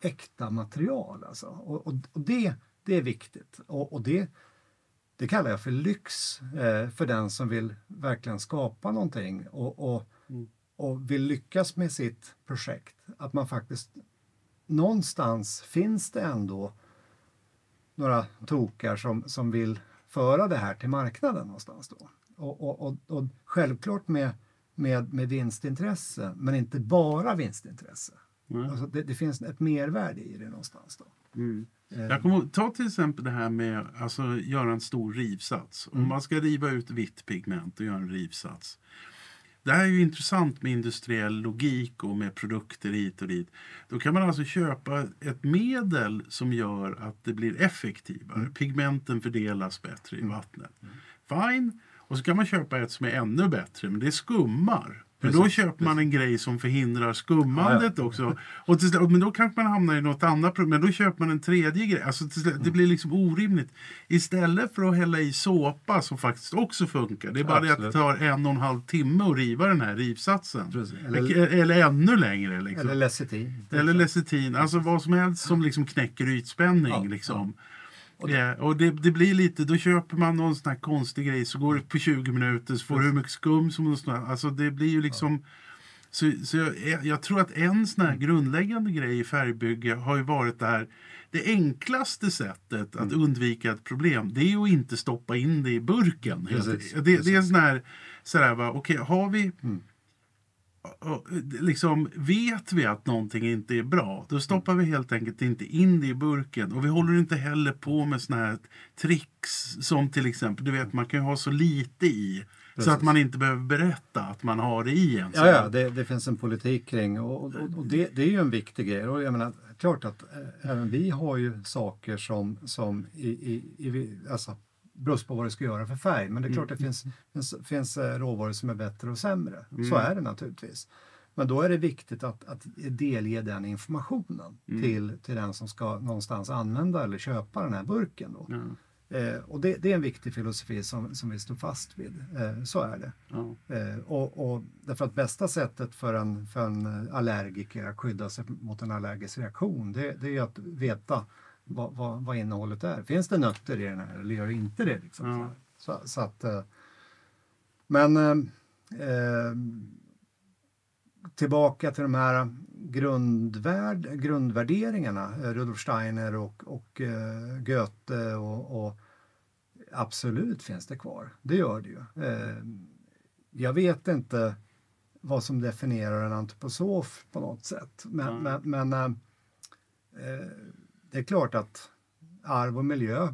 äkta material. Alltså. Och, och, och det, det är viktigt. Och, och det, det kallar jag för lyx eh, för den som vill verkligen skapa någonting och, och, Mm. och vill lyckas med sitt projekt. Att man faktiskt någonstans finns det ändå några tokar som, som vill föra det här till marknaden någonstans då. Och, och, och, och självklart med, med, med vinstintresse, men inte bara vinstintresse. Mm. Alltså det, det finns ett mervärde i det någonstans då. Mm. Eh, Jag kommer, ta till exempel det här med alltså, göra en stor rivsats. Om Mm. man ska riva ut vitt pigment och göra en rivsats. Det här är ju intressant med industriell logik och med produkter hit och dit. Då kan man alltså köpa ett medel som gör att det blir effektivare. Mm. Pigmenten fördelas bättre i vattnet. Fine. Och så kan man köpa ett som är ännu bättre, men det skummar. Men då Precis, köper man en grej som förhindrar skummandet också. Och till, slut- men då kanske man hamnar i något annat problem. Men då köper man en tredje grej. Alltså slut- det blir liksom orimligt. Istället för att hälla i såpa som faktiskt också funkar. Det är bara det att det Absolut. tar en och en halv timme att riva den här rivsatsen. Precis. Eller, Eller- eller ännu längre. Liksom. Eller lecitin. Eller lecitin, alltså vad som helst som liksom knäcker ytspänning. Ja, liksom. Och Ja, och det, det blir lite, då köper man någon sån här konstig grej så går det på 20 minuter så får du hur mycket skum som helst. Alltså det blir ju liksom... Så, så jag, jag tror att en sån här grundläggande grej i färgbygge har ju varit det här. Det enklaste sättet att undvika ett problem det är ju att inte stoppa in det i burken. Precis, det, det är precis. sån här, så här va, okej har vi och, liksom, vet vi att någonting inte är bra, då stoppar vi helt enkelt inte in det i burken. Och vi håller inte heller på med såna här tricks som till exempel, du vet man kan ju ha så lite i. Så Precis. att man inte behöver berätta att man har det i en. Ja, ja det, det finns en politik kring och, och, och det, det är ju en viktig grej. Och jag menar, klart att eh, även vi har ju saker som, som i, i, i, alltså, beror på vad du ska göra för färg. Men det är klart det finns, finns, finns eh, råvaror som är bättre och sämre. Så är det naturligtvis. Men då är det viktigt att, att delge den informationen till, till den som ska någonstans använda eller köpa den här burken. Då. Ja, Eh, och det, det är en viktig filosofi som, som vi står fast vid. Eh, så är det. ja, Eh, och, och därför att bästa sättet för en, för en allergiker att skydda sig mot en allergisk reaktion det, det är att veta vad, vad, vad innehållet är. Finns det nötter i den här eller gör det inte det? Liksom, Ja. så, så att, eh, men eh, tillbaka till de här grundvärd, grundvärderingarna, eh, Rudolf Steiner och, och eh, Goethe och, och absolut finns det kvar. Det gör det ju. Eh, jag vet inte vad som definierar en antroposof på något sätt. Men, Nej. men, men eh, det är klart att arv och miljö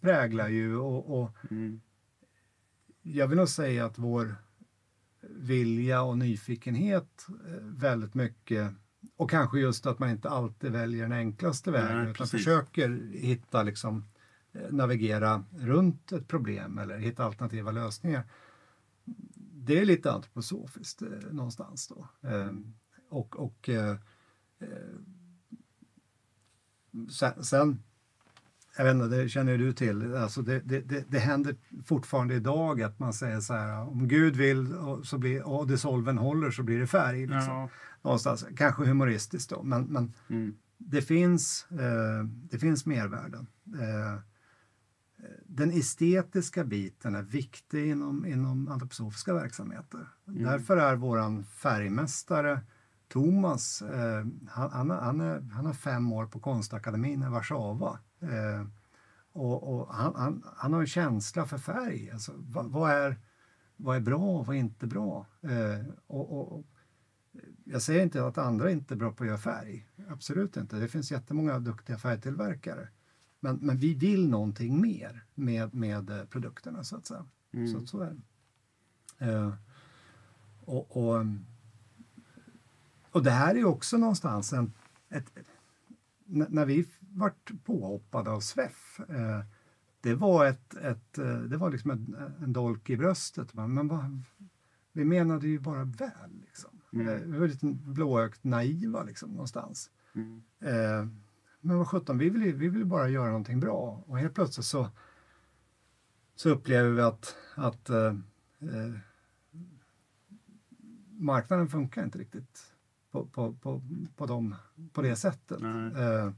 präglar ju och, och mm, jag vill nog säga att vår vilja och nyfikenhet eh, väldigt mycket och kanske just att man inte alltid väljer den enklaste vägen utan precis. försöker hitta liksom eh, navigera runt ett problem eller hitta alternativa lösningar. Det är lite antroposofiskt eh, någonstans då. Eh, och och sen, sen jag vet inte, det känner du till. Alltså det, det, det, det händer fortfarande idag att man säger så här, om Gud vill så blir, och dissolven håller så blir det färg. Liksom. ja, Någonstans. Kanske humoristiskt då, men, men mm, det, finns, eh, det finns mervärden. Eh, den estetiska biten är viktig inom, inom antroposofiska verksamheter. Därför är våran färgmästare Thomas, eh, han, han, han, är, han har fem år på konstakademin i Warszawa. Eh, och och han, han, han har en känsla för färg. Alltså, vad, vad, är, vad är bra och vad är inte bra? Eh, och, och, jag säger inte att andra inte är bra på att göra färg. Absolut inte. Det finns jättemånga duktiga färgtillverkare. Men, men vi vill någonting mer med, med eh, produkterna så att säga. Mm. Så, så är det. Eh, och, och, och det här är också någonstans en... Ett, när vi vart påhoppade av SVEF eh, det var, ett, ett, eh, det var liksom en, en dolk i bröstet. Men, vad, vi menade ju bara väl. Liksom. Mm. Eh, vi var lite blåögt naiva liksom, någonstans. mm, Eh, men vad sjutton, vi vill ju vi vill bara göra någonting bra. Och helt plötsligt så, så upplever vi att, att eh, marknaden funkar inte riktigt på, på, på, på, dem, på det sättet. Eh,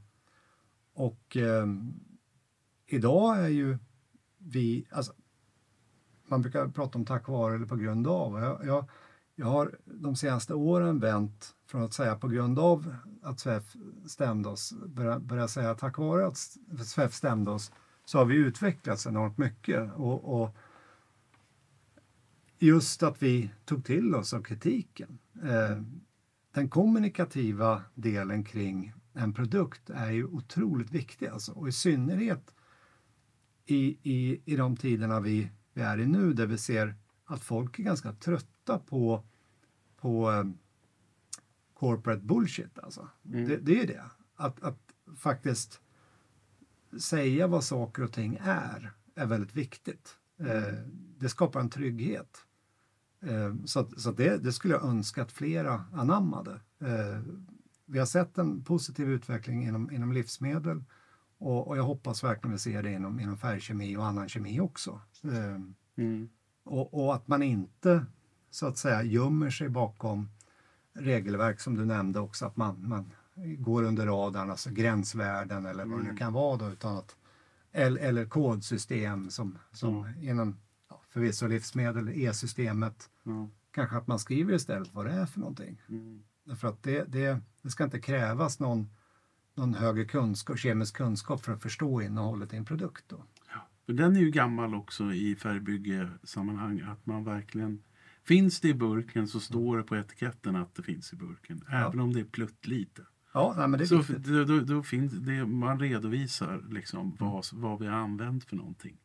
och eh, idag är ju vi, alltså, man brukar prata om tack vare eller på grund av. Jag, jag, jag har de senaste åren vänt från att säga på grund av att SWEF stämde oss, börja, börja säga tack vare att SWEF stämde oss så har vi utvecklats enormt mycket. Och, och just att vi tog till oss av kritiken. Eh, den kommunikativa delen kring en produkt är ju otroligt viktig alltså. och i synnerhet i, i, i de tiderna vi, vi är i nu där vi ser att folk är ganska trötta på, på um, corporate bullshit. Alltså. Mm. Det, det, är det. Att, att faktiskt säga vad saker och ting är, är väldigt viktigt. Mm. Eh, det skapar en trygghet. Eh, så så det, det, skulle jag önska att flera anammade. Eh, vi har sett en positiv utveckling inom, inom livsmedel och, och jag hoppas verkligen vi ser det inom, inom färgkemi och annan kemi också. Eh, mm. Och, och, att man inte så att säga gömmer sig bakom regelverk som du nämnde också, att man, man går under radarn, alltså gränsvärden eller vad det nu mm. kan vara då, utan att, eller, eller kodsystem som, som mm. inom förvisso livsmedel, e-systemet, mm. kanske att man skriver istället vad det är för någonting. Mm. Därför att det, det, det ska inte krävas någon, någon högre kunskap, kemisk kunskap för att förstå innehållet i en produkt. Då. Ja, den är ju gammal också i färgbyggesammanhang, att man verkligen Finns det i burken så står det på etiketten att det finns i burken, ja. även om det är pluttlite. Ja, nej, men det är så då, då, då, finns det, man redovisar liksom mm. vad, vad vi har använt för någonting.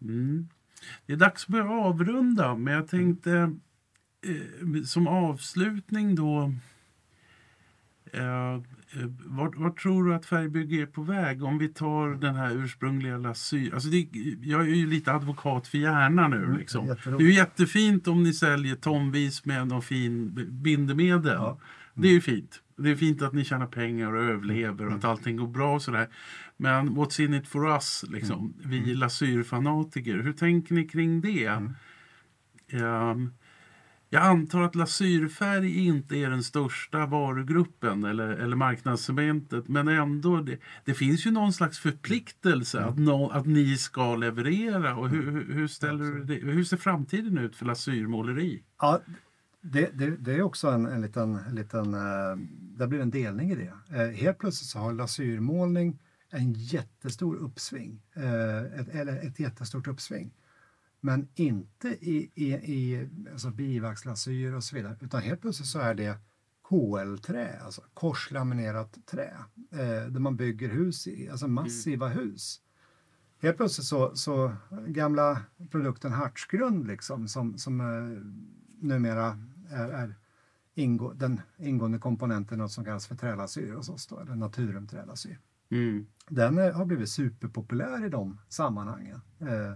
Mm. Det är dags att börja avrunda, men jag tänkte eh, som avslutning då eh, vart, vart, tror du att färgbygge är på väg? Om vi tar den här ursprungliga lasyr. Alltså det, jag är ju lite advokat för gärna nu. Mm, liksom. Det är ju jättefint om ni säljer tonvis med någon fin bindemedel. Ja. Det är ju fint. Det är fint att ni tjänar pengar och överlever och att allting går bra och sådär. Men what's in it for us, liksom, mm. vi mm. lasyrfanatiker. Hur tänker ni kring det? Um, jag antar att lasyrfärg inte är den största varugruppen eller, eller marknadssegmentet men ändå, det, det, finns ju någon slags förpliktelse mm. att, no, att ni ska leverera. Och hur, hur, hur ställer det, hur ser framtiden ut för lasyrmåleri? Ja, det, det, det, är också en, en liten, en liten uh, det blir en delning i det. Uh, helt plötsligt så har lasyrmålning en jättestor uppsving, uh, ett, eller ett jättestort uppsving. Men inte i, i, i alltså bivaxlasyr och så vidare, utan helt plötsligt så är det KL-trä, alltså korslaminerat trä, eh, där man bygger hus i, alltså mm. massiva mm. hus. Helt plötsligt så, så gamla produkten hartsgrund liksom, som, som eh, numera är, är ingå, den ingående komponenten något som kallas för trälasyr hos oss, då, eller naturum trälasyr. Mm. Den är, har blivit superpopulär i de sammanhangen. Eh,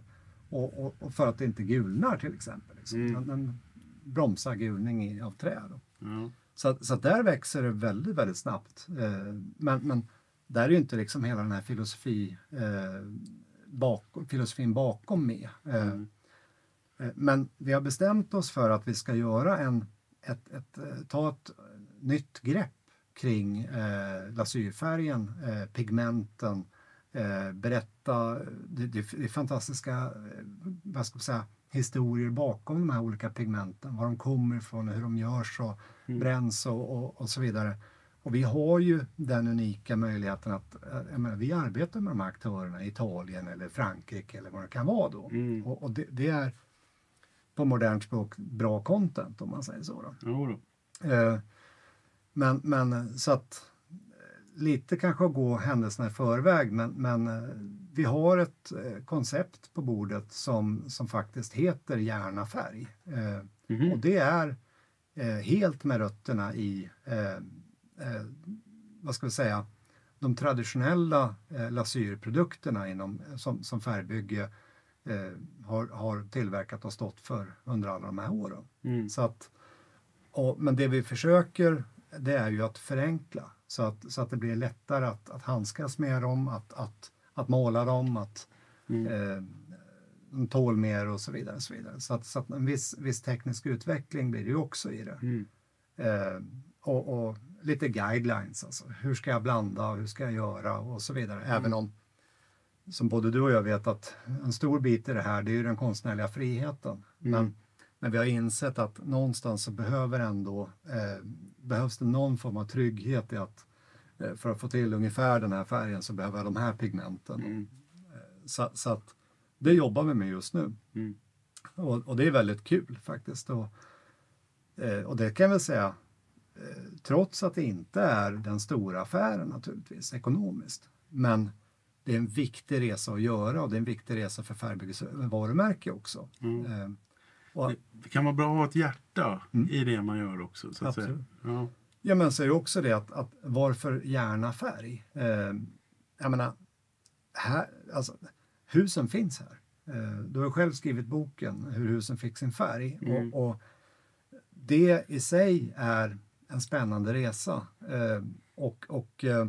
och, och, och, för att det inte gulnar till exempel. Liksom. Mm. Den bromsar gulning av trä. Mm. Så, så där växer det väldigt, väldigt snabbt. Eh, men, men där är ju inte liksom hela den här filosofi, eh, bakom, filosofin bakom med. Eh, mm. Eh, men vi har bestämt oss för att vi ska göra en, ett, ett, eh, ta ett nytt grepp kring eh, lasyrfärgen, eh, pigmenten, eh, berätta det, det, det fantastiska eh, vad ska man säga, historier bakom de här olika pigmenten, var de kommer ifrån, hur de görs och mm. bränns och, och, och, så vidare. Och vi har ju den unika möjligheten att eh, menar, vi arbetar med de här aktörerna i Italien eller Frankrike eller vad det kan vara då. Mm. Och, och det, det, är på modernt språk bra content om man säger så. Då. Jo. Eh, men, men så att lite kanske att gå händelserna i förväg men, men eh, vi har ett eh, koncept på bordet som, som faktiskt heter Gärna färg. Eh, mm. Och det är eh, helt med rötterna i, eh, eh, vad ska vi säga, de traditionella eh, lasyrprodukterna inom, som, som färgbygge har, har tillverkat och stått för under alla de här åren. Mm. Så att, och, men det vi försöker det är ju att förenkla så att, så att det blir lättare att, att handskas med dem, att, att, att måla dem, att mm. eh, de tål mer och så vidare. Så, vidare. så, att, så att en viss, viss teknisk utveckling blir det ju också i det. Mm. Eh, och, och, lite guidelines, alltså. hur ska jag blanda, hur ska jag göra och så vidare. Mm. Även om, som både du och jag vet, att en stor bit i det här det är ju den konstnärliga friheten. Mm. Men, Men vi har insett att någonstans så behöver ändå, eh, behövs det någon form av trygghet i att eh, för att få till ungefär den här färgen så behöver jag de här pigmenten. Mm. Så, så att det jobbar vi med just nu. Mm. Och, och det är väldigt kul faktiskt. Och, eh, och det kan jag väl säga, eh, trots att det inte är den stora affären naturligtvis ekonomiskt. Men det är en viktig resa att göra och det är en viktig resa för Färgbygges varumärke också. Mm. Eh, och, Det, kan vara bra att ha ett hjärta Mm. i det man gör också. Så att säga. Ja. Ja, men så är det också det att, att varför gärna färg? Eh, jag menar, här, alltså, husen finns här. Eh, du har själv skrivit boken Hur husen fick sin färg. Mm. Och, och det i sig är en spännande resa. Eh, och och eh,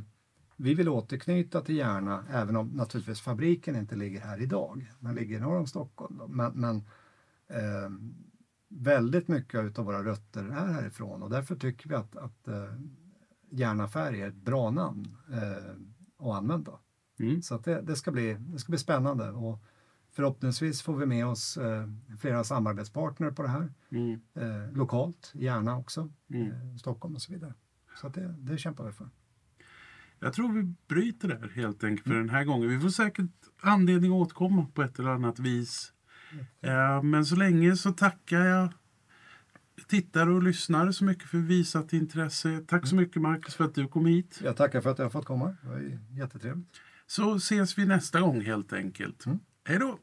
vi vill återknyta till Järna, även om naturligtvis fabriken inte ligger här idag. Den ligger norr om Stockholm. Då. Men, men eh, väldigt mycket av våra rötter är härifrån och därför tycker vi att, att eh, Järnafärg är ett bra namn eh, att använda. Mm. Så att det, det, ska bli, det ska bli spännande och förhoppningsvis får vi med oss eh, flera samarbetspartner på det här. Mm. Eh, lokalt, gärna också, Mm. eh, Stockholm och så vidare. Så att det, det kämpar vi för. Jag tror vi bryter där helt enkelt för den här gången. Vi får säkert anledning att återkomma på ett eller annat vis. Eh, Men så länge så tackar jag tittare och lyssnare så mycket för visat intresse. Tack så mycket Marcus för att du kom hit. Jag tackar för att jag har fått komma. Det var jättetrevligt. Så ses vi nästa gång helt enkelt. Mm. Hej då!